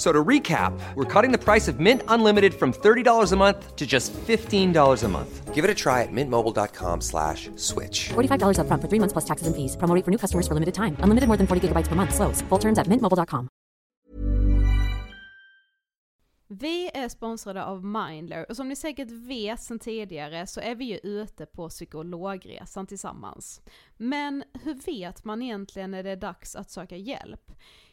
F- So to recap, we're cutting the price of Mint Unlimited from $30 a month to just $15 a month. Give it a try at mintmobile.com slash switch. $45 upfront for three months plus taxes and fees. Promo rate for new customers for limited time. Unlimited more than 40 gigabytes per month. Slows. Full terms at mintmobile.com. Vi är sponsrade av Mindler och som ni säkert vet sedan tidigare så är vi ju ute på psykologresan tillsammans. Men hur vet man egentligen när det är dags att söka hjälp?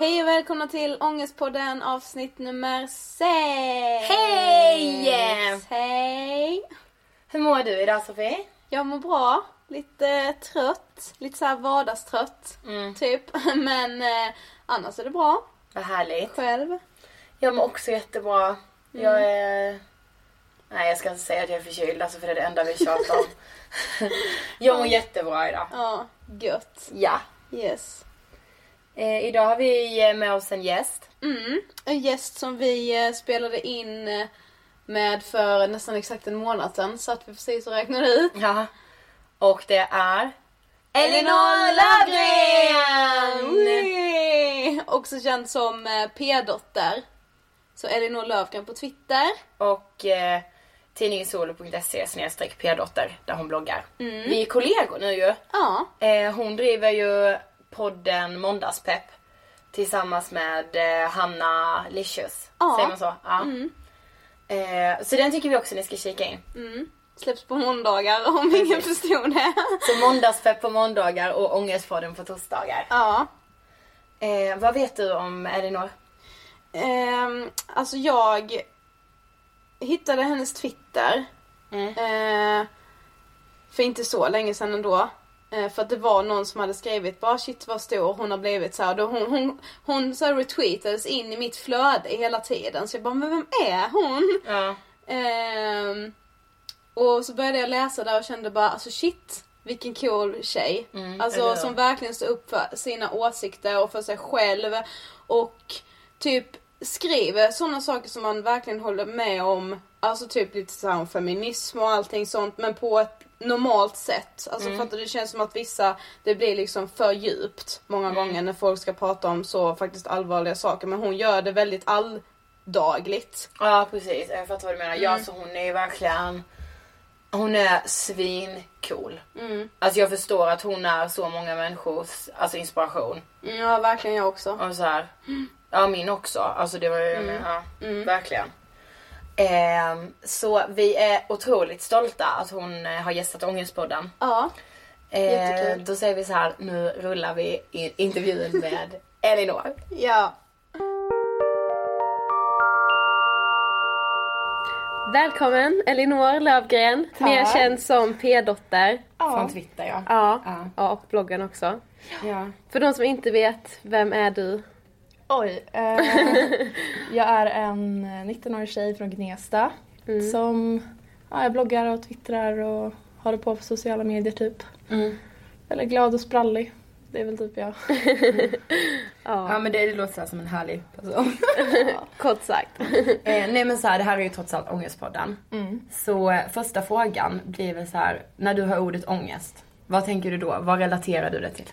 Hej och välkomna till Ångestpodden avsnitt nummer 6! Hej! Hej! Hur mår du idag Sofie? Jag mår bra, lite trött, lite såhär vardagstrött typ. Men eh, annars är det bra. Vad härligt. Själv? Jag mår också jättebra. Jag är... Nej jag ska inte säga att jag är förkyld alltså för det är det enda vi tjatar om. jag mår jättebra idag. Ja, gött. Ja. Yes. Eh, idag har vi med oss en gäst. Mm. En gäst som vi eh, spelade in eh, med för nästan exakt en månad sedan så att vi precis och räknade ut. Ja. Och det är Elinor Lövgren! Också känd som eh, P-dotter. Så Elinor Lövgren på Twitter. Och eh, tidningen solo.se snedstreck p-dotter där hon bloggar. Vi är kollegor nu ju. Ja. Eh, hon driver ju podden Måndagspepp tillsammans med eh, Hanna Licious. Ja. Säger man så? Ja. Eh, så den tycker vi också ni ska kika in. Släpps på måndagar om ingen förstod det. Så Måndagspepp på måndagar och Ångestpodden på torsdagar. Ja. Eh, vad vet du om Elinor? Ehm, alltså jag hittade hennes Twitter. Eh, för inte så länge sedan ändå. Eh, för att det var någon som hade skrivit bara shit vad stor hon har blivit så här. Då hon hon, hon så retweetades in i mitt flöde hela tiden. Så jag bara men vem är hon? Ja. Ehm, och så började jag läsa där och kände bara alltså shit vilken cool tjej. eller alltså som verkligen står upp för sina åsikter och för sig själv. Och typ skriver sådana saker som man verkligen håller med om. Alltså typ lite så här om feminism och allting sånt men på ett normalt sätt. Alltså Mm. fattar du? Det känns som att vissa, det blir liksom för djupt många Mm. gånger när folk ska prata om så faktiskt allvarliga saker. Men hon gör det väldigt alldagligt. Ja precis, jag fattar vad du menar. Mm. Ja så hon är ju verkligen, hon är svincool. Mm. Alltså jag förstår att hon är så många människors alltså inspiration. Ja verkligen jag också. Och så här, ja min också. Alltså det var ju, Mm. ja, verkligen. Ehm, så vi är otroligt stolta att hon eh, har gästat Ångestpodden. Ja. Eh, då säger vi så här, nu rullar vi i intervjun med Elinor. Ja. Välkommen Elinor Lövgren, mer känd som P-dotter. Från Twitter ja. Ja. Ja. ja, och bloggen också. ja. För de som inte vet, vem är du? Oj. Eh, jag är en 19-årig tjej från Gnesta som ja, jag bloggar och twittrar och har det på på sociala medier typ. Mm. Väldigt glad och sprallig. Det är väl typ jag. Ja men det, det låter så som en härlig person. Kort sagt. eh, nej men så här, det här är ju trots allt Ångestpodden. Så eh, första frågan blir väl så här, när du hör ordet ångest, vad tänker du då? Vad relaterar du det till?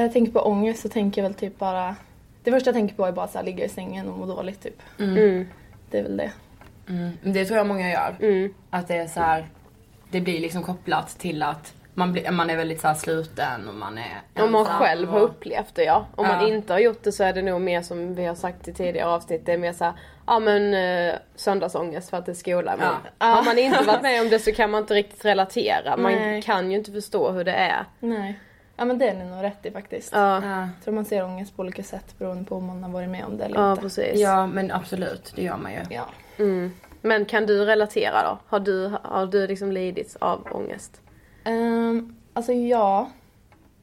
Jag tänker på ångest så tänker jag väl typ bara det första jag tänker på är bara så här, ligga i sängen och må dåligt typ. Mm. Det är väl det. Mm. Det tror jag många gör. Mm. Att det är så här, det blir liksom kopplat till att man, blir, man är väldigt så här sluten och man är Om man ensam själv har och- upplevt det ja. Om man Ja. inte har gjort det så är det nog mer som vi har sagt i tidigare avsnitt, det är mer såhär, ja men eh, söndagsångest för att det är skola. Men Ja. har man inte varit med om det så kan man inte riktigt relatera. Man Nej. kan ju inte förstå hur det är. Nej. Ja men det är ni nog rätt i faktiskt. Ja, Ja. Jag tror man ser ångest på olika sätt beroende på om man har varit med om det eller ja inte. precis. ja men absolut, det gör man ju. Ja. Mm. Men kan du relatera då? Har du, har du liksom lidit av ångest? Um, alltså ja.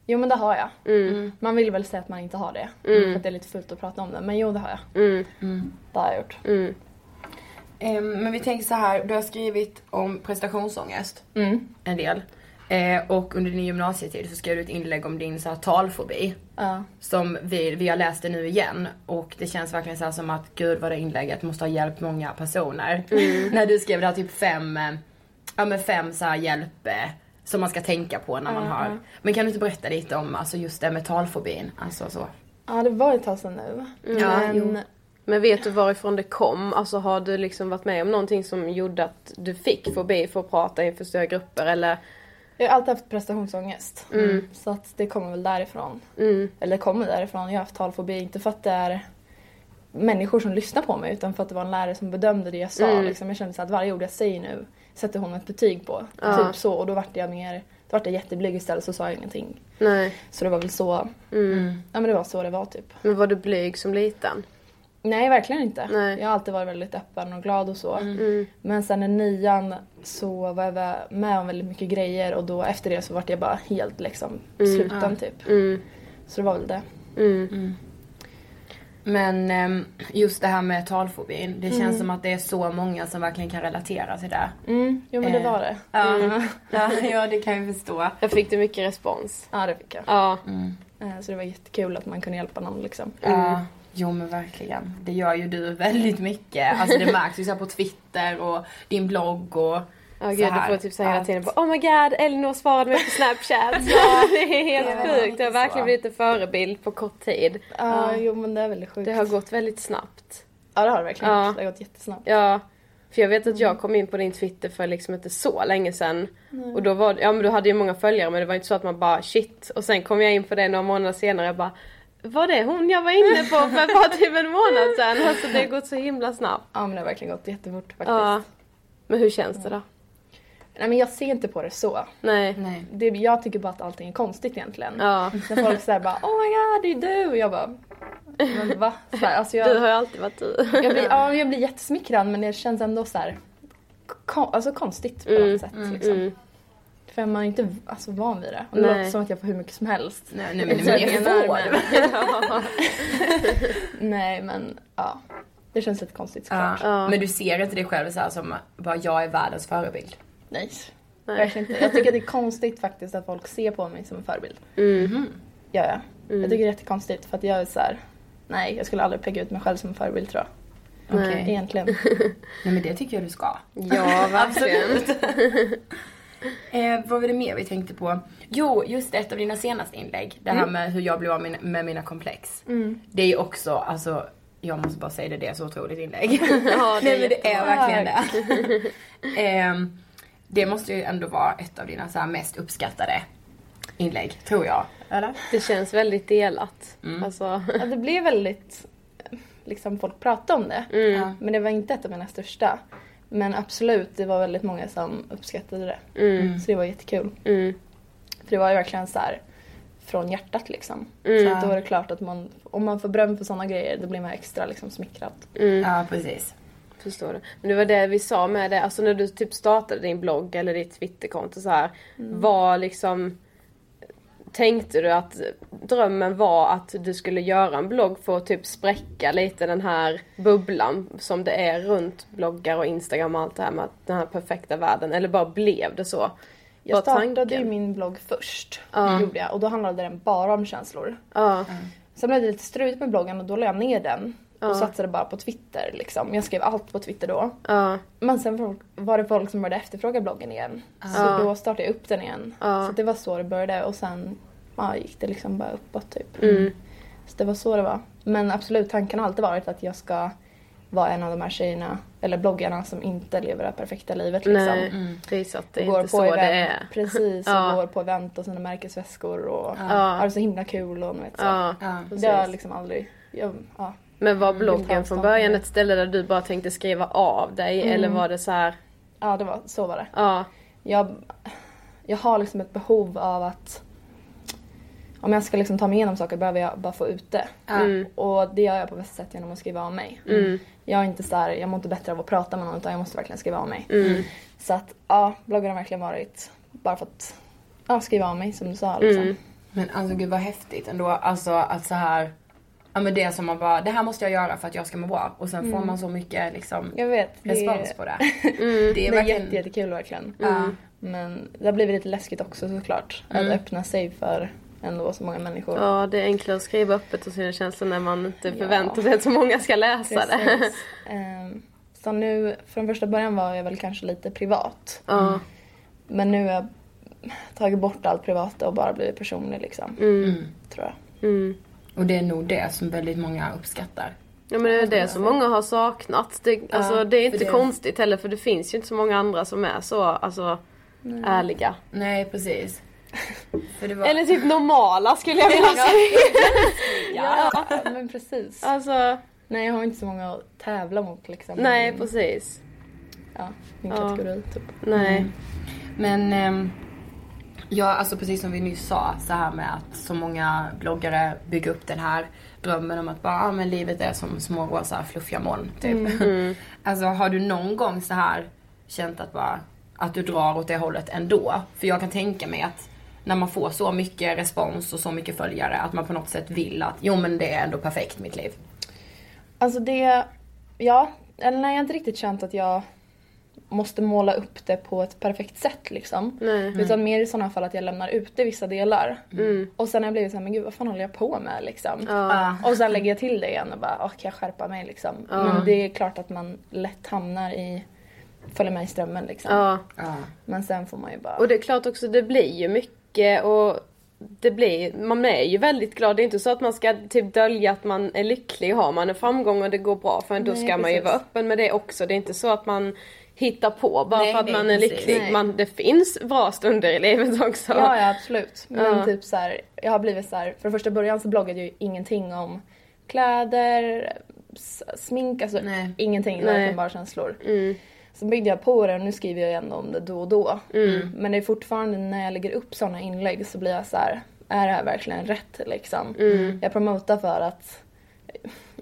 Jo men det har jag. Mm. Man vill väl säga att man inte har det. Mm. För att det är lite fult att prata om det. Men jo det har jag. Mm. Det har jag gjort. Mm. Ehm, men vi tänker så här, du har skrivit om prestationsångest Mm. en del. Eh, och under din gymnasietid så skrev du ett inlägg om din så här, talfobi. Ja. Som vi, vi har läst det nu igen och det känns verkligen så här som att gud vad det inlägget måste ha hjälpt många personer. När du skrev det här typ fem, eh, ja men fem så här hjälp eh, som man ska tänka på när man har. Men kan du inte berätta lite om alltså just det med talfobin? Alltså så. ja det var ett tag sedan nu. Ja, men jo. Men vet du varifrån det kom? Alltså har du liksom varit med om någonting som gjorde att du fick fobi för att prata inför stora grupper eller? Jag har alltid haft prestationsångest. Mm. Så att det kommer väl därifrån. Mm. Eller det kommer därifrån. Jag har haft talfobi. Inte för att det är människor som lyssnar på mig utan för att det var en lärare som bedömde det jag sa. Mm. Liksom. Jag kände så att varje ord jag säger nu sätter hon ett betyg på. Ja. Typ så. Och då vart jag mer, då vart jag jätteblyg istället så sa jag ingenting. Nej. Så det var väl så, Mm. ja men det var så det var typ. Men var du blyg som liten? Nej verkligen inte. Nej. Jag har alltid varit väldigt öppen och glad och så. Mm. Men sen i nian så var jag med om väldigt mycket grejer och då efter det så vart jag bara helt liksom sluten typ. Mm. Så det var väl det. Mm. Men ehm, just det här med talfobin, det känns som att det är så många som verkligen kan relatera till det. Mm, jo men det Eh. var det. Ja, ja, ja det kan jag förstå. Jag fick du mycket respons? Ja det fick jag. Ja. Eh, Så det var jättekul att man kunde hjälpa någon liksom. Ja, jo men verkligen. Det gör ju du väldigt mycket. Alltså det märks ju så här på Twitter och din blogg och Ja så gud, du får typ säga hela tiden bara Oh my god, Elinor svarade mig på snapchat. ja, det är helt Det är sjukt. Det har verkligen blivit en förebild på kort tid. Ja, jo men det är väldigt sjukt. Det har gått väldigt snabbt. Ja det har det verkligen gjort. Det har gått jättesnabbt. Ja. För jag vet att jag kom in på din Twitter för liksom inte så länge sedan. Och då var ja men du hade ju många följare men det var inte så att man bara shit. Och sen kom jag in på det några månader senare och bara var det hon jag var inne på för bara typ en månad sedan? Alltså det har gått så himla snabbt. Ja men det har verkligen gått jättefort faktiskt. Ja. Men hur känns det då? Nej men jag ser inte på det så. Nej. Nej. Det, jag tycker bara att allting är konstigt egentligen. Ja. När folk säger bara oh my god det är du och jag bara men va? Så här, alltså Du jag, har ju alltid varit du. jag, blir, ja, jag blir jättesmickrad men det känns ändå så här, kon, alltså konstigt på Mm, något sätt. Liksom. Mm. För man är inte alltså, van vid det. Och det Nej. låter som att jag får hur mycket som helst. Nej, nej men det är jag får. Nej men ja. Det känns lite konstigt såklart. Ja. Men du ser inte dig själv så här som bara jag är världens förebild? Nej. Nej. Verkligen inte. Jag tycker att det är konstigt faktiskt att folk ser på mig som en förebild. Mm. Ja, ja. Jag tycker det är jättekonstigt för att jag är så här, Nej, jag skulle aldrig peka ut mig själv som en förebild tror jag. Okej. Egentligen. Nej men det tycker jag du ska. Ja, verkligen. Eh, vad var det mer vi tänkte på? Jo, just ett av dina senaste inlägg. Det här med hur jag blev av med, med mina komplex. Det är ju också, alltså, jag måste bara säga det, det är så otroligt inlägg. Ja, Nej men det är verkligen det. Ehm, det måste ju ändå vara ett av dina så mest uppskattade inlägg, tror jag. Eller? Det känns väldigt delat. Mm. Alltså, Ja, det blev väldigt, liksom folk pratade om det. Ja. Men det var inte ett av mina största. Men absolut, det var väldigt många som uppskattade det. mm, Så det var jättekul. mm, För det var ju verkligen så här från hjärtat liksom. Mm. Så att då är det klart att man, om man får beröm för sådana grejer då blir man extra liksom smickrad. mm. Ja, precis. Förstår du. Men det var det vi sa med det, alltså när du typ startade din blogg eller ditt Twitterkonto så här. Var liksom Tänkte du att drömmen var att du skulle göra en blogg för att typ spräcka lite den här bubblan som det är runt bloggar och Instagram och allt det här med den här perfekta världen eller bara blev det så? Jag startade ju min blogg först. Gjorde jag, och då handlade den bara om känslor. Ja, Sen blev det lite struligt med bloggen och då la jag ner den. Ja. Och satsade bara på Twitter liksom. Jag skrev allt på Twitter då. ja, Men sen var det folk som började efterfråga bloggen igen. Så Ja. då startade jag upp den igen. Ja. Så det var så det började och sen ja, gick det liksom bara uppåt typ. mm, Så det var så det var. Men absolut, tanken har alltid varit att jag ska vara en av de här tjejerna, eller bloggarna som inte lever det perfekta livet liksom. nej. Visa att det är går inte på så event, det är. Precis, Ja. och går på event och sina märkesväskor och Ja. har det så himla kul och vet så. Ja, Ja. Det har jag liksom aldrig, jag, ja. Men var bloggen från början ett ställe där du bara tänkte skriva av dig eller var det så här? ja, det var, så var det. Ja, Jag, jag har liksom ett behov av att om jag ska liksom ta mig igenom saker behöver jag bara få ut det. mm, Och det gör jag på bästa sätt genom att skriva av mig. mm, Jag är inte så här, jag mår inte bättre av att prata med någon utan jag måste verkligen skriva av mig. mm, Så att ja, bloggen har verkligen varit bara för att ja, skriva av mig som du sa liksom. mm. Men alltså gud vad häftigt ändå. Alltså att så här. Ja men det som man bara, det här måste jag göra för att jag ska må bra. Och sen får man så mycket liksom Jag vet. Det, respons på det. Mm. Det det är är verkligen... jätte, jättekul verkligen. Ja. Men det har blivit lite läskigt också såklart. Att öppna sig för ändå så många människor. Ja, det är enklare att skriva öppet och sina känslor när man inte Ja. förväntar sig att så många ska läsa det. Precis. Ehm, så nu, från första början var jag väl kanske lite privat. Ja, Men nu har jag tagit bort allt privata och bara blivit personlig liksom. mm, Tror jag. Mm. Och det är nog det som väldigt många uppskattar. Ja men det är det som många har saknat. Det, alltså, det är inte det- konstigt heller för det finns ju inte så många andra som är så alltså, ärliga. Nej precis. Var... Eller typ normala skulle jag vilja säga. Ja, men precis. Alltså, Nej, jag har inte så många att tävla mot liksom. nej precis. Ja, min Ja. kategori typ. Nej. Men ehm, ja, alltså precis som vi nyss sa, så här med att så många bloggare bygger upp den här drömmen om att bara, ah, men livet är som små rosa fluffiga moln, typ. Mm. alltså har du någon gång så här känt att bara, att du drar åt det hållet ändå? För jag kan tänka mig att när man får så mycket respons och så mycket följare, att man på något sätt vill att, jo men det är ändå perfekt mitt liv. Alltså det, ja, eller nej jag har inte riktigt känt att jag måste måla upp det på ett perfekt sätt liksom. Nej. Utan mer i sådana fall att jag lämnar ute vissa delar. Mm. Och sen har jag blivit såhär, men gud vad fan håller jag på med liksom? Ja. Och sen lägger jag till det igen och bara, åh kan jag skärpa mig liksom? Men det är klart att man lätt hamnar i, följer med i strömmen liksom. Ja. Ja. Men sen får man ju bara... Och det är klart också, det blir ju mycket och det blir, man är ju väldigt glad. Det är inte så att man ska typ dölja att man är lycklig. Har man en framgång och det går bra för en, då Nej, ska man ju vara öppen med det också. Det är inte så att man hittar på bara Nej, för att man är lycklig. Man, det finns bra stunder i livet också. Ja, ja absolut. Men Ja. typ så här, jag har blivit så här, för första början så bloggade jag ju ingenting om kläder, smink, alltså Nej. ingenting. Nej. bara känslor. Mm. Så byggde jag på det och nu skriver jag ändå om det då och då. Mm. Men det är fortfarande när jag lägger upp sådana inlägg så blir jag så här, är det här verkligen rätt liksom? Mm. Jag promotar för att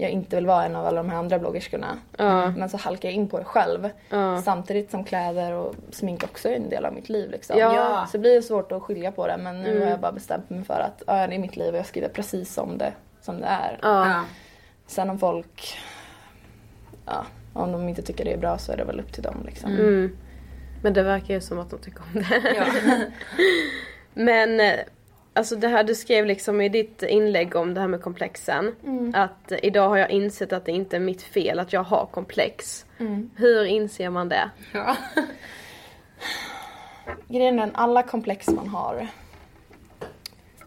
jag inte vill vara en av alla de här andra bloggerskorna. Ja. Men så halkar jag in på det själv. Ja. Samtidigt som kläder och smink också är en del av mitt liv. Liksom. Ja. Så det blir svårt att skilja på det men nu Mm. har jag bara bestämt mig för att ja, det är mitt liv och jag skriver precis som det, som det är. Ja. Sen om folk, ja, om de inte tycker det är bra så är det väl upp till dem. Liksom. Mm. Men det verkar ju som att de tycker om det. Ja. Men eh, alltså det här du skrev liksom i ditt inlägg om det här med komplexen. Mm. Att idag har jag insett att det inte är mitt fel att jag har komplex. Mm. Hur inser man det? Ja. Grejen är alla komplex man har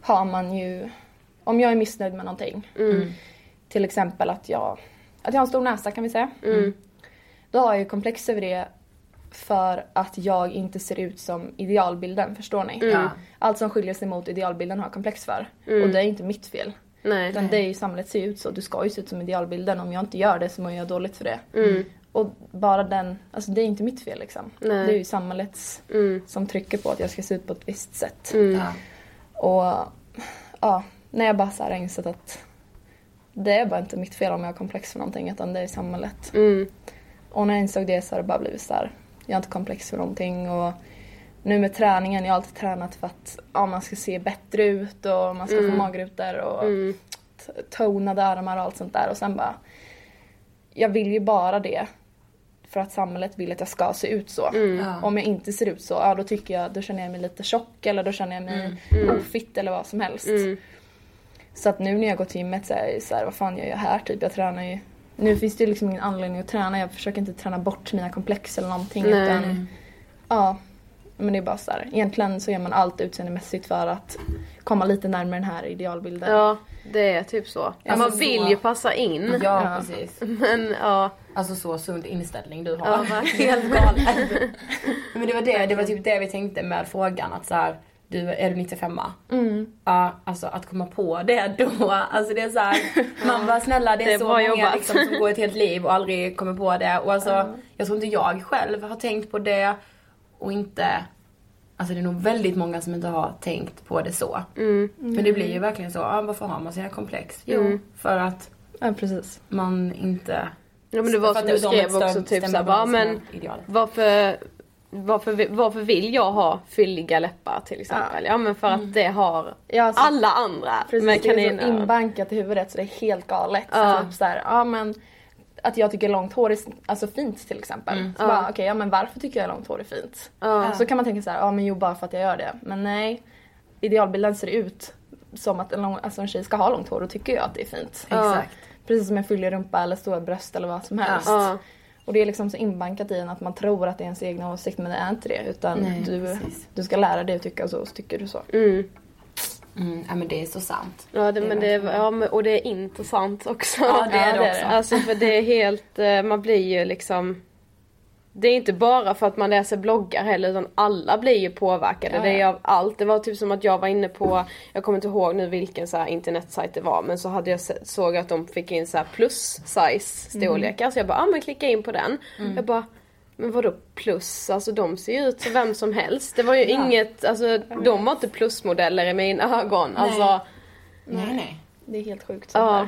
har man ju, om jag är missnöjd med någonting. Till exempel att jag, att jag har en stor näsa kan vi säga. Då har jag ju komplex över det för att jag inte ser ut som idealbilden, förstår ni? Ja. Allt som skiljer sig mot idealbilden har jag komplex för. Mm. Och det är inte mitt fel. Nej. Utan det är ju samhället ser ut så. Du ska ju se ut som idealbilden. Om jag inte gör det så mår jag dåligt för det. Mm. Och bara den, alltså det är inte mitt fel liksom. Nej. Det är ju samhällets Mm. som trycker på att jag ska se ut på ett visst sätt. Ja. Och ja, när jag bara så här har insett att det är bara inte mitt fel om jag har komplex för någonting utan det är samhället. Mm. Och när jag insåg det så har det bara blivit så här, jag har inte komplex för någonting och nu med träningen, jag har alltid tränat för att ja, man ska se bättre ut och man ska få magrutor och Mm. tonade armar och allt sånt där och sen bara jag vill ju bara det för att samhället vill att jag ska se ut så. Ja. Om jag inte ser ut så, ja då tycker jag, då känner jag mig lite tjock eller då känner jag mig ofitt eller vad som helst. Mm. Så att nu när jag går till gymmet så är jag så här, vad fan gör jag här typ? Jag tränar ju. Nu finns det ju liksom ingen anledning att träna. Jag försöker inte träna bort mina komplex eller någonting. Nej. Utan, ja, men det är bara så här. Egentligen så gör man allt utseendemässigt för att komma lite närmare den här idealbilden. Ja, det är typ så. Alltså man så- vill ju passa in. Ja, Ja. precis. Men ja. Alltså så sund inställning du har. Ja, verkligen. Helt galen. Men det var det, det var typ det vi tänkte med frågan att så här, du, är du 95 Mm. Ja, alltså att komma på det då. Alltså det är så här, man bara snälla det är, Det är så många liksom, som går ett helt liv och aldrig kommer på det. Och alltså, jag tror inte jag själv har tänkt på det och inte Alltså det är nog väldigt många som inte har tänkt på det så. Mm. Men det blir ju verkligen så, ja, varför har man sina komplex? Jo, för att Ja, precis. man inte... Ja men det var som du skrev också typ såhär, men ideal. varför, varför, varför vill jag ha fylliga läppar till exempel? Ja, men för att det har Ja, alltså, alla andra Precis, med det är så inbankat i huvudet så det är helt galet. Ja. Typ så här, ja men att jag tycker långt hår är alltså fint till exempel. Så Ja. bara, okej, ja men varför tycker jag långt hår är fint? Ja. Så kan man tänka så här, ja men jo bara för att jag gör det. Men nej, idealbilden ser ut som att en, lång, alltså en tjej ska ha långt hår, då tycker jag att det är fint. Exakt. Precis som en fyllig rumpa eller stora bröst eller vad som helst. Och det är liksom så inbankat i en att man tror att det är ens egna åsikt men det är inte det. Utan Nej, du, precis. du ska lära dig att tycka så, så tycker du så. Mm. Mm, ja men det är så sant. Ja, det, men det, är- ja men, och det är intressant också. Ja, det är det också. Alltså för det är helt, eh, man blir ju liksom det är inte bara för att man läser bloggar heller utan alla blir ju påverkade. Ja, Det är ja. av allt. Det var typ som att jag var inne på, jag kommer inte ihåg nu vilken så här internetsajt det var men så hade jag såg att de fick in så plus size storlekar så jag bara, ja ah, men klicka in på den. Jag bara, men vadå plus? Alltså de ser ju ut som vem som helst. Det var ju inget, alltså de var inte plusmodeller i mina ögon. Alltså, Nej nej. Det är helt sjukt. ja.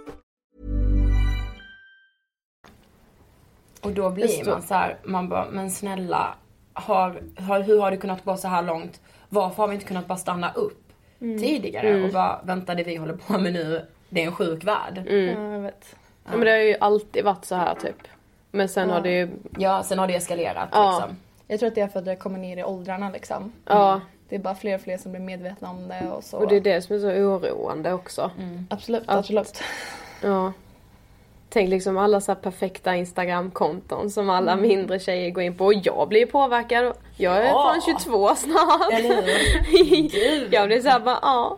Och då blir man så här, man bara, men snälla, har, har, hur har det kunnat gå så här långt? Varför har vi inte kunnat bara stanna upp tidigare och bara, vänta det vi håller på med nu, det är en sjuk värld. Ja, jag vet. Ja, men det har ju alltid varit så här typ. Men sen har det ju, Ja, sen har det eskalerat Ja. liksom. Jag tror att det är för att det kommer ner i åldrarna liksom. ja. Det är bara fler och fler som blir medvetna om det och så. Och det är det som är så oroande också. Absolut, Att- absolut. Ja. Tänk liksom alla så här perfekta instagramkonton som alla Mm. mindre tjejer går in på och jag blir påverkad. Jag är Ja. fan 22 snart. Jag blir såhär bara ja,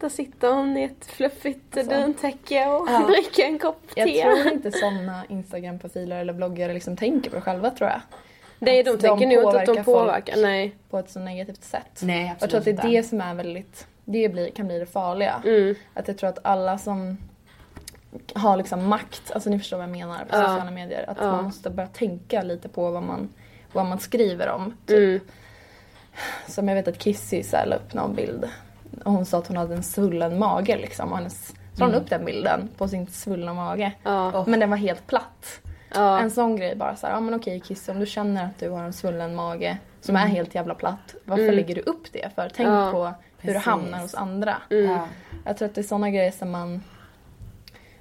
där sitter hon i ett fluffigt duntäcke och Ja. dricker en kopp Jag te. tror inte sådana Instagram-profiler eller bloggare liksom tänker på det själva tror jag. Nej de tänker nog inte att de påverkar nej. På ett så negativt sätt. Nej, Jag tror att det är det som är väldigt, det blir, kan bli det farliga. Mm. Att jag tror att alla som har liksom makt, alltså ni förstår vad jag menar på Ja. sociala medier. Att Ja. man måste börja tänka lite på vad man, vad man skriver om. Typ. Mm. Som jag vet att Kissy så här la upp någon bild. Och hon sa att hon hade en svullen mage liksom. Och hennes, så la hon Mm. upp den bilden på sin svullna mage. Ja. Men den var helt platt. En sån grej bara så här, ja men okej Kissy om du känner att du har en svullen mage som är Mm. helt jävla platt. Varför Mm. lägger du upp det för? Tänk på hur Precis. hamnar hos andra. Mm. Ja. Jag tror att det är såna grejer som man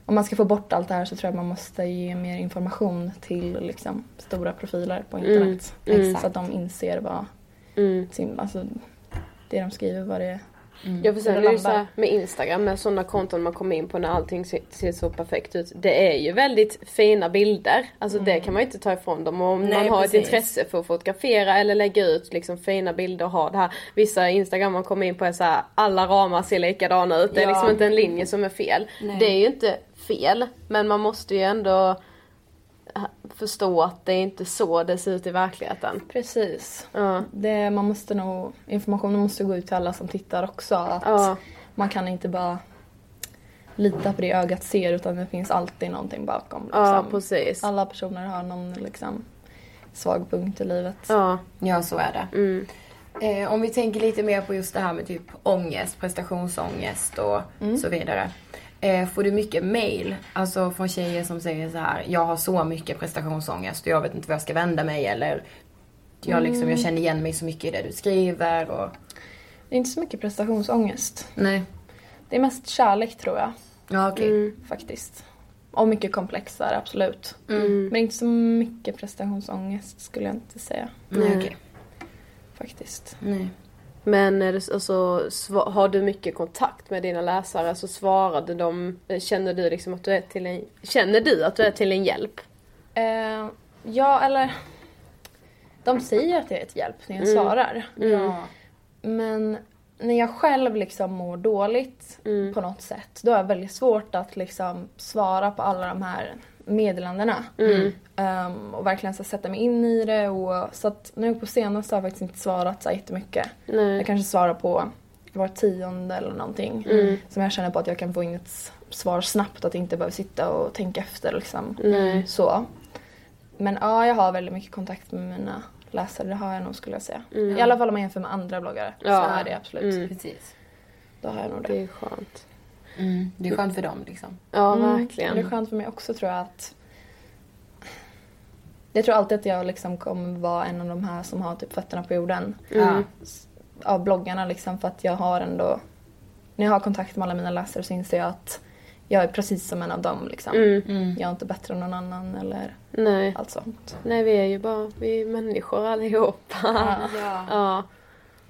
om man ska få bort allt det här så tror jag man måste ge mer information till liksom, stora profiler på internet. Mm. Så att de inser vad Mm. sin, alltså, det de skriver, vad det är. Jag får säga, Hur det är det ju så här, med Instagram, med sådana konton man kommer in på när allting ser, ser så perfekt ut. Det är ju väldigt fina bilder. Alltså det kan man ju inte ta ifrån dem. Och om Nej, man har precis. ett intresse för att fotografera eller lägga ut liksom fina bilder och ha det här. Vissa Instagram man kommer in på är så här, alla ramar ser likadana ut. Det är Ja. liksom inte en linje som är fel. Nej. Det är ju inte fel. Men man måste ju ändå förstå att det är inte så det ser ut i verkligheten. Precis. Ja. Det, man måste nog, informationen måste gå ut till alla som tittar också. Att Ja. Man kan inte bara lita på det ögat ser utan det finns alltid någonting bakom. Liksom. Ja, precis. Alla personer har någon liksom, svag punkt i livet. Ja. Ja, så är det. Mm. Eh, om vi tänker lite mer på just det här med typ ångest, prestationsångest och Mm. så vidare. Eh, får du mycket mail, alltså från tjejer som säger så här, jag har så mycket prestationsångest och jag vet inte vad jag ska vända mig eller jag, liksom, Mm. jag känner igen mig så mycket i det du skriver och... Det är inte så mycket prestationsångest. Nej. Det är mest kärlek tror jag. Ja, okej. Mm. Faktiskt. Och mycket komplexare, absolut. Mm. Men inte så mycket prestationsångest skulle jag inte säga. Nej, okej. Faktiskt. Nej. Men alltså, har du mycket kontakt med dina läsare så svarade de, eh, känner du liksom att du är till en, känner du att du är till en hjälp? Eh, ja, eller... De säger att jag är ett hjälp när jag Mm. svarar. Ja. Men när jag själv liksom mår dåligt Mm. på något sätt, då är det väldigt svårt att liksom svara på alla de här meddelandena. Mm. Ehm, och verkligen så sätta mig in i det. Och, så att nu på senaste har jag faktiskt inte svarat så här jättemycket. Nej. Jag kanske svarar på var tionde eller någonting. Mm. Som jag känner på att jag kan få in ett svar snabbt. Att jag inte behöver sitta och tänka efter liksom. Nej. Så. Men ja, jag har väldigt mycket kontakt med mina läsare. Det har jag nog skulle jag säga. Mm. I alla fall om man jämför med andra bloggare. Ja. Så är det absolut. Mm. Precis. Då har jag nog Det det. är skönt. Mm. Det är skönt för dem liksom. Ja, Mm. verkligen. Det är skönt för mig också tror jag att jag tror alltid att jag liksom kommer vara en av de här som har typ fötterna på jorden. Mm. Av bloggarna liksom för att jag har ändå när jag har kontakt med alla mina läsare så inser jag att jag är precis som en av dem liksom. Mm. Jag är inte bättre än någon annan eller Nej. allt sånt. Nej, vi är ju bara, vi är människor allihopa. Ja. ja.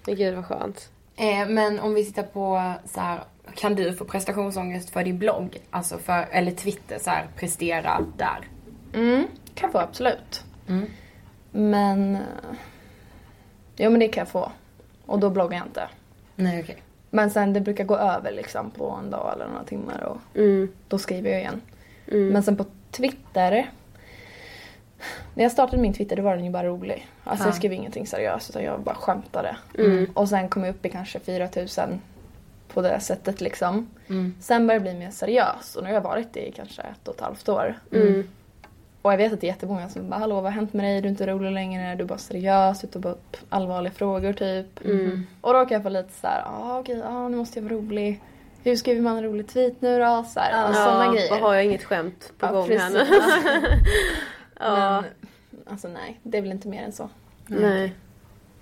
Men gud vad skönt. Eh, men om vi tittar på så här, kan du få prestationsångest för din blogg? Alltså för, eller Twitter så här, prestera där. Mm, kan få absolut. Mm. Men... Jo men det kan jag få. Och då bloggar jag inte. Nej okej. Men sen det brukar gå över liksom på en dag eller några timmar och Mm. då skriver jag igen. Mm. Men sen på Twitter. När jag startade min Twitter då var den ju bara rolig. Alltså Ja. jag skrev ingenting seriöst utan jag bara skämtade. Mm. Och sen kom jag upp i kanske 4000 på det sättet liksom. Mm. Sen började det bli mer seriöst och nu har jag varit det i kanske ett och ett halvt år. Mm. Och jag vet att det är jättemånga som bara “Hallå vad har hänt med dig? Du är inte rolig längre, du är bara seriös, du tar bara upp allvarliga frågor typ”. Mm. Och då kan jag få lite så här, “Ah okej, ah, nu måste jag vara rolig. Hur skriver man en rolig tweet nu då?” så här, och sådana grejer. Har jag inget skämt på Ja, gång här precis. nu? ja. Men alltså nej, det är väl inte mer än så. Nej.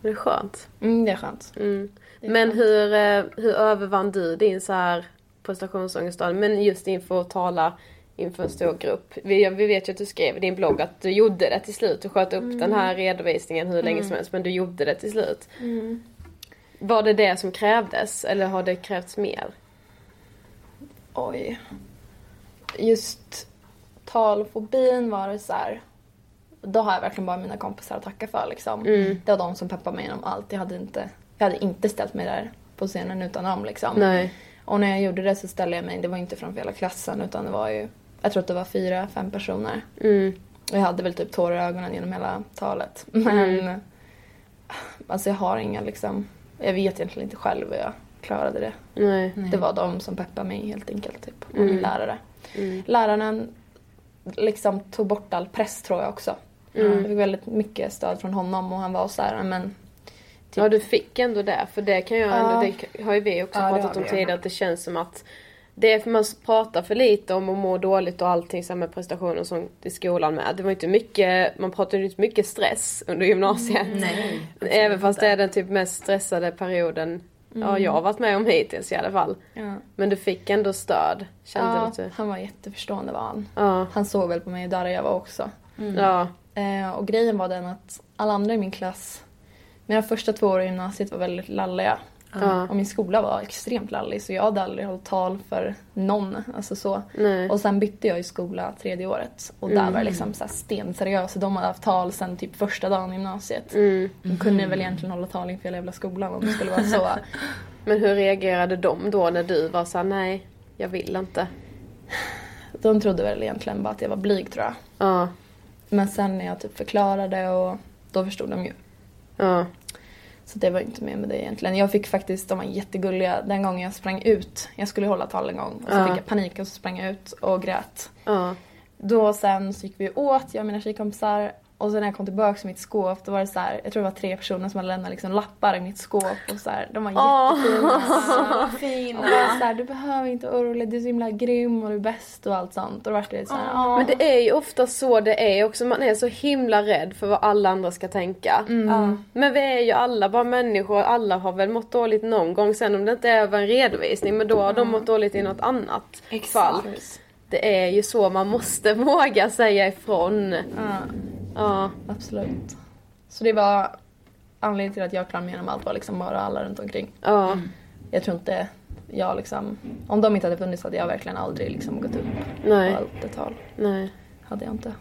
Det är skönt. Mm, det är skönt. Mm. Men hur, eh, hur övervann du din så här prestationsångest då? Men just inför att tala inför en stor grupp. Vi, vi vet ju att du skrev i din blogg att du gjorde det till slut. Du sköt upp den här redovisningen hur länge som helst men du gjorde det till slut. Mm. Var det det som krävdes eller har det krävts mer? Oj. Just talfobin var det så här. Då har jag verkligen bara mina kompisar att tacka för liksom. Mm. Det var de som peppade mig genom allt. Jag hade inte, jag hade inte ställt mig där på scenen utan dem liksom. Nej. Och när jag gjorde det så ställde jag mig, det var inte framför hela klassen utan det var ju, jag tror att det var fyra, fem personer. Mm. Och jag hade väl typ tårar i ögonen genom hela talet. Men Mm. alltså jag har inga liksom, jag vet egentligen inte själv hur jag klarade det. Nej. Det var de som peppade mig helt enkelt typ. Och Mm. min lärare. Mm. Läraren liksom tog bort all press tror jag också. Mm. Jag fick väldigt mycket stöd från honom och han var så här, men Ja du fick ändå det för det kan jag ändå, Ja. det har ju vi också Ja, pratat om tidigare att det känns som att det är för man pratar för lite om att må dåligt och allting så med prestationer som i skolan med. Det var inte mycket, man pratade inte mycket stress under gymnasiet. Nej. Även fast det är den typ mest stressade perioden ja, Mm. jag har varit med om hittills i alla fall. ja. Men du fick ändå stöd. Kände ja, du? han var jätteförstående var han. Ja. Han såg väl på mig där jag var också. Ja. Eh, och grejen var den att alla andra i min klass, mina första två år i gymnasiet var väldigt lalliga. Ja. Och min skola var extremt lallig så jag hade aldrig hållit tal för någon. Alltså så. Nej. Och sen bytte jag i skola tredje året. Och där var det liksom så här stenseriöst. De hade haft tal sen typ första dagen i gymnasiet. Mm. De kunde väl egentligen hålla tal inför hela jävla skolan om det skulle vara så. Men hur reagerade de då när du var såhär, nej jag vill inte? De trodde väl egentligen bara att jag var blyg tror jag. Ja. Men sen när jag typ förklarade och då förstod de ju. Ja. Så det var inte med med det egentligen. Jag fick faktiskt, de var jättegulliga, den gången jag sprang ut. Jag skulle hålla tal en gång och så Ja. fick jag panik och så sprang jag ut och grät. Ja. Då sen så gick vi åt, jag och mina tjejkompisar. Och sen när jag kom tillbaka till mitt skåp då var det så här, jag tror det var tre personer som hade lämnat liksom lappar i mitt skåp och så här, de var Åh. jättefina. Fina. Och var så här, du behöver inte vara orolig, du är så himla grym och du är bäst och allt sånt. Och då var det så här, "Åh." Men det är ju ofta så det är också, man är så himla rädd för vad alla andra ska tänka. Mm. Men vi är ju alla bara människor, alla har väl mått dåligt någon gång. Sen om det inte är över en redovisning, men då har de mått dåligt i något annat fall. Det är ju så, man måste våga säga ifrån. Ja, Ja. absolut. Så det var anledningen till att jag klarade mig igenom allt var liksom bara alla runt omkring. Ja. Jag tror inte jag liksom, om de inte hade funnits hade jag verkligen aldrig liksom gått upp Nej. på allt ett tal. Nej. Hade jag inte.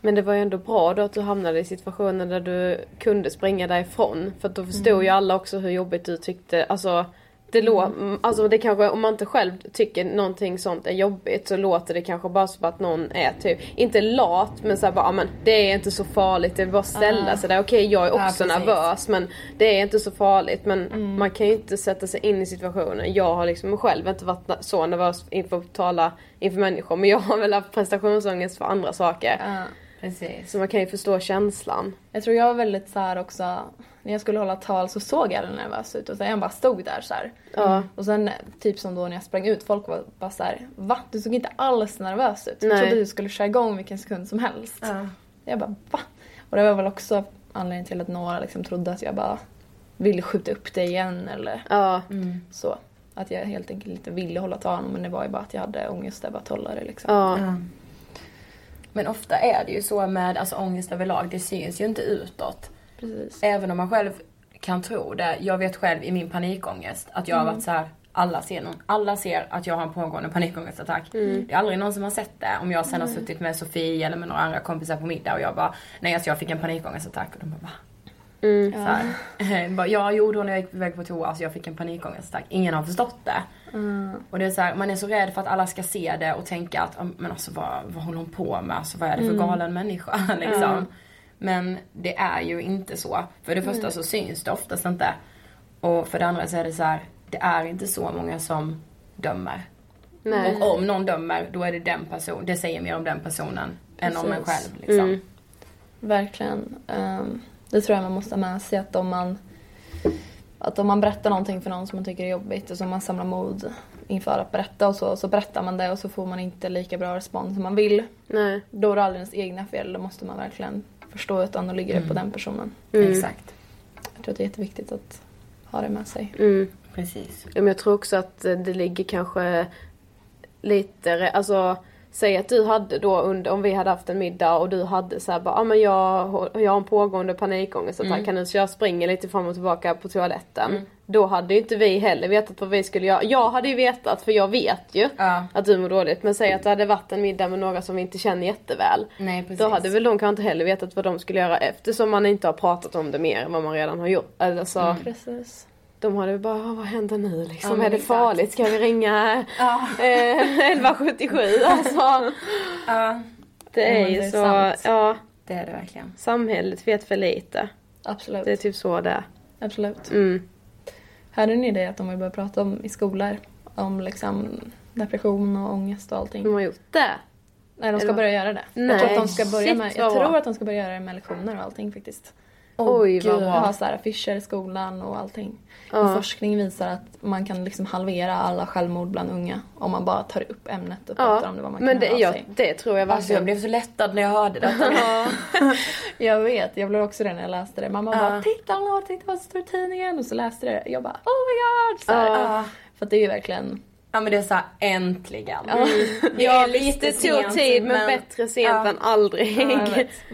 Men det var ju ändå bra då att du hamnade i situationen där du kunde springa därifrån. För då förstod ju alla också hur jobbigt du tyckte. Alltså det, lå- mm. alltså det kanske, om man inte själv tycker någonting sånt är jobbigt så låter det kanske bara som att någon är typ, inte lat men såhär bara, "Ja, men det är inte så farligt, det är bara att ställa Ah. sig där. Okej jag är Ja, också precis. nervös men det är inte så farligt. Men man kan ju inte sätta sig in i situationen. Jag har liksom själv inte varit så nervös inför att tala inför människor men jag har väl haft prestationsångest för andra saker. Ja. Precis. Så man kan ju förstå känslan. Jag tror jag var väldigt så här också, när jag skulle hålla tal så såg jag den nervös ut och sen jag bara stod där så här. Ja. Och sen typ som då när jag sprang ut, folk var bara så här, va? Du såg inte alls nervös ut. Jag Nej. trodde du skulle köra igång vilken sekund som helst. Ja. Jag bara va? Och det var väl också anledningen till att några liksom trodde att jag bara ville skjuta upp det igen eller Ja. så. Att jag helt enkelt inte ville hålla tal men det var ju bara att jag hade ångest över att hålla det liksom. Ja. Men ofta är det ju så med alltså, ångest överlag, det syns ju inte utåt. Precis. Även om man själv kan tro det. Jag vet själv i min panikångest att jag har varit så här. Alla ser, någon, alla ser att jag har en pågående panikångestattack. Det är aldrig någon som har sett det. Om jag sen har suttit med Sofie eller med några andra kompisar på middag och jag bara Nej alltså jag fick en panikångestattack och de bara va? Mm. Så bara, ja jo då när jag gick på väg på toa alltså jag fick en panikångestattack. Ingen har förstått det. Och det är så här, man är så rädd för att alla ska se det och tänka att "Ah, men alltså vad, vad håller hon på med? Alltså vad är det för galen människa liksom. Men det är ju inte så. För det första så syns det oftast inte. Och för det andra så är det så här, det är inte så många som dömer. Nej. Och om någon dömer då är det den personen, det säger mer om den personen än om en Precis. själv liksom. Mm. Verkligen. Ehm, det tror jag man måste ha med sig att om man att om man berättar någonting för någon som man tycker är jobbigt och som man samlar mod inför att berätta och så, så berättar man det och så får man inte lika bra respons som man vill. Nej. Då är det aldrig ens egna fel, då måste man verkligen förstå utan då ligger det på den personen. Mm. Exakt. Jag tror att det är jätteviktigt att ha det med sig. Mm. Precis. Men jag tror också att det ligger kanske lite, alltså Säg att du hade då under, om vi hade haft en middag och du hade så här bara, ja ah, men jag, jag har en pågående panikångest, mm. kan du så jag springer lite fram och tillbaka på toaletten. Mm. Då hade ju inte vi heller vetat vad vi skulle göra. Jag hade ju vetat för jag vet ju Ja. att du mår dåligt. Men säg att det hade varit en middag med några som vi inte känner jätteväl. Nej, precis. Då hade väl de kanske inte heller vetat vad de skulle göra eftersom man inte har pratat om det mer än vad man redan har gjort. Alltså, Precis. De hade bara, "Ah, vad händer nu liksom? Ja, är det exakt. farligt? Ska vi ringa Ja. eh, 1177? Alltså, Ja, det är ju så, sant. ja. det är det verkligen. Samhället vet för lite. Absolut. Det är typ så det är. Absolut. Mm. Hörde ni det att de har börjat prata om i skolor? Om liksom depression och ångest och allting. De har gjort det. Nej, de ska Eller- börja göra det. Nej, jag tror att de ska börja shit, med, jag tror att de ska börja göra det med lektioner och allting faktiskt. Oj, vad bra. ha så här affischer i skolan och allting. Ja. Och forskning visar att man kan liksom halvera alla självmord bland unga om man bara tar upp ämnet och pratar Ja, om det vad man men kan det, höra av ja, sig. det tror jag Alltså jag verkligen. blev så lättad när jag hörde detta. Jag vet, jag blev också det när jag läste det. Mamma Ja. bara “Titta titta vad som står i tidningen” och så läste jag det. Jag bara “Oh my god!” så här. Ja. För att det är ju verkligen... Ja men det är såhär äntligen. Ja. Ja visst det tog tid men, bättre sent Ja. än aldrig. Ja,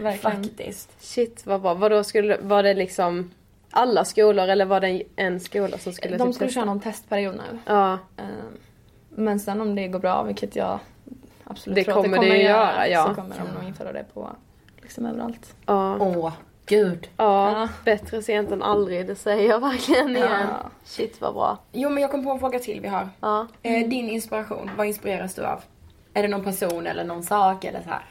vet. Faktiskt. Shit vad bra. Vadå skulle, var det liksom alla skolor eller var det en skola som skulle De typ skulle testa? köra någon testperiod nu. Ja, Eh, Men sen om det går bra, vilket jag absolut Det tror att kommer det ju göra, ja. Så kommer de nog införa det på liksom överallt. ja. Åh, gud. Ja, Ja. bättre sent än aldrig. Det säger jag verkligen igen. Ja. Shit vad bra. Jo men jag kom på en fråga till vi har. Ja. Eh, din inspiration, vad inspireras du av? Är det någon person eller någon sak eller så här?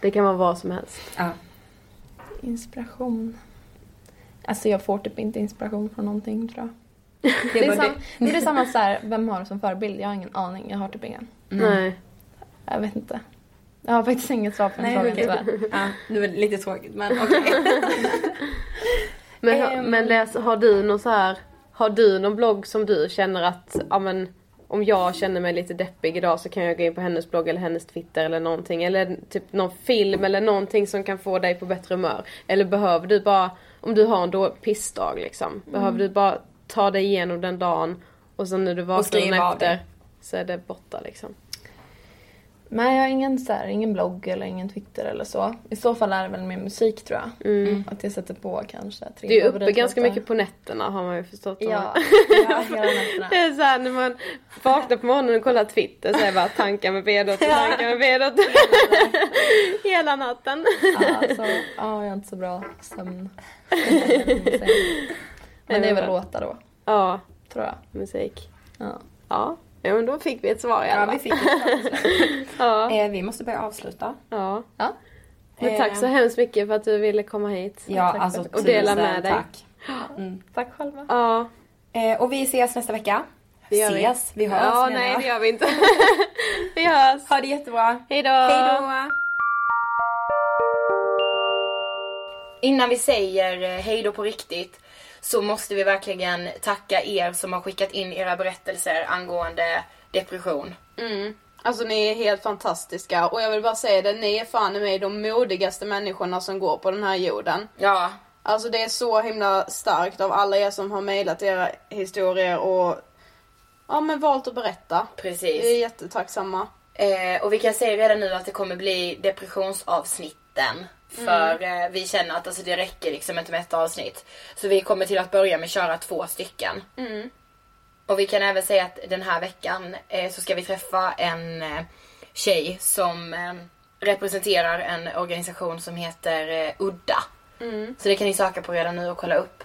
Det kan vara vad som helst. Ja. Inspiration. Alltså jag får typ inte inspiration från någonting tror jag. Det Det är, sam, det är samma så här, vem har du som förebild? Jag har ingen aning, jag har typ ingen. Nej. Jag vet inte. Jag har faktiskt inget svar på den frågan okej. tyvärr. Ja, det var lite tråkigt men okej. Men, Ehm. men läs, har du någon så här, har du någon blogg som du känner att, ja men om jag känner mig lite deppig idag så kan jag gå in på hennes blogg eller hennes Twitter eller någonting. Eller typ någon film eller någonting som kan få dig på bättre humör. Eller behöver du bara, om du har en då pissdag liksom. Behöver du bara ta dig igenom den dagen och sen när du vaknar efter det. så är det borta liksom. Nej, jag har ingen, så här, ingen blogg eller ingen Twitter eller så. I så fall är det väl med musik tror jag. Att jag sätter på kanske tre Du är uppe ganska mycket på nätterna har man ju förstått. Ja, ja hela nätterna. Det är såhär när man vaknar på morgonen och kollar Twitter så är det bara tankar med Bedot, tankar med Bedot. Hela natten. Ja, så, ja, jag har inte så bra sömn. Men det är väl låtar då, Ja, tror jag. musik. Ja. Ja, ja men då fick vi ett svar i alla Ja fall. vi fick det. Ja, eh, Vi måste börja avsluta. ja. Ja. Men tack så Eh, hemskt mycket för att du ville komma hit. Ja tack alltså för- och dela tusen med dig. tack. Tack själva. Ja, Eh, och vi ses nästa vecka. det gör vi. ses, vi hörs Ja, nej det gör vi inte. vi hörs. Ha det jättebra. Hej då. Hej då! Innan vi säger eh, hej då på riktigt så måste vi verkligen tacka er som har skickat in era berättelser angående depression. Mm. Alltså ni är helt fantastiska och jag vill bara säga det, ni är fan i mig de modigaste människorna som går på den här jorden. Ja, Alltså det är så himla starkt av alla er som har mejlat era historier och ja men valt att berätta. precis. Vi är jättetacksamma. Eh, och vi kan säga redan nu att det kommer bli depressionsavsnitten. För eh, vi känner att alltså, det räcker liksom inte med ett avsnitt. Så vi kommer till att börja med att köra två stycken. Och vi kan även säga att den här veckan eh, så ska vi träffa en eh, tjej som eh, representerar en organisation som heter eh, Udda. Så det kan ni söka på redan nu och kolla upp.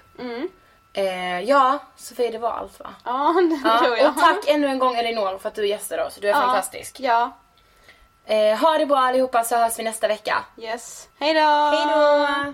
Eh, ja, Sofie det var allt va? Ja, det tror Ja, jag. och tack ännu en gång Elinor för att du gästade oss. Du är Ja. fantastisk. Ja, Eh, ha det bra allihopa så hörs vi nästa vecka. yes. Hej då! Hej då!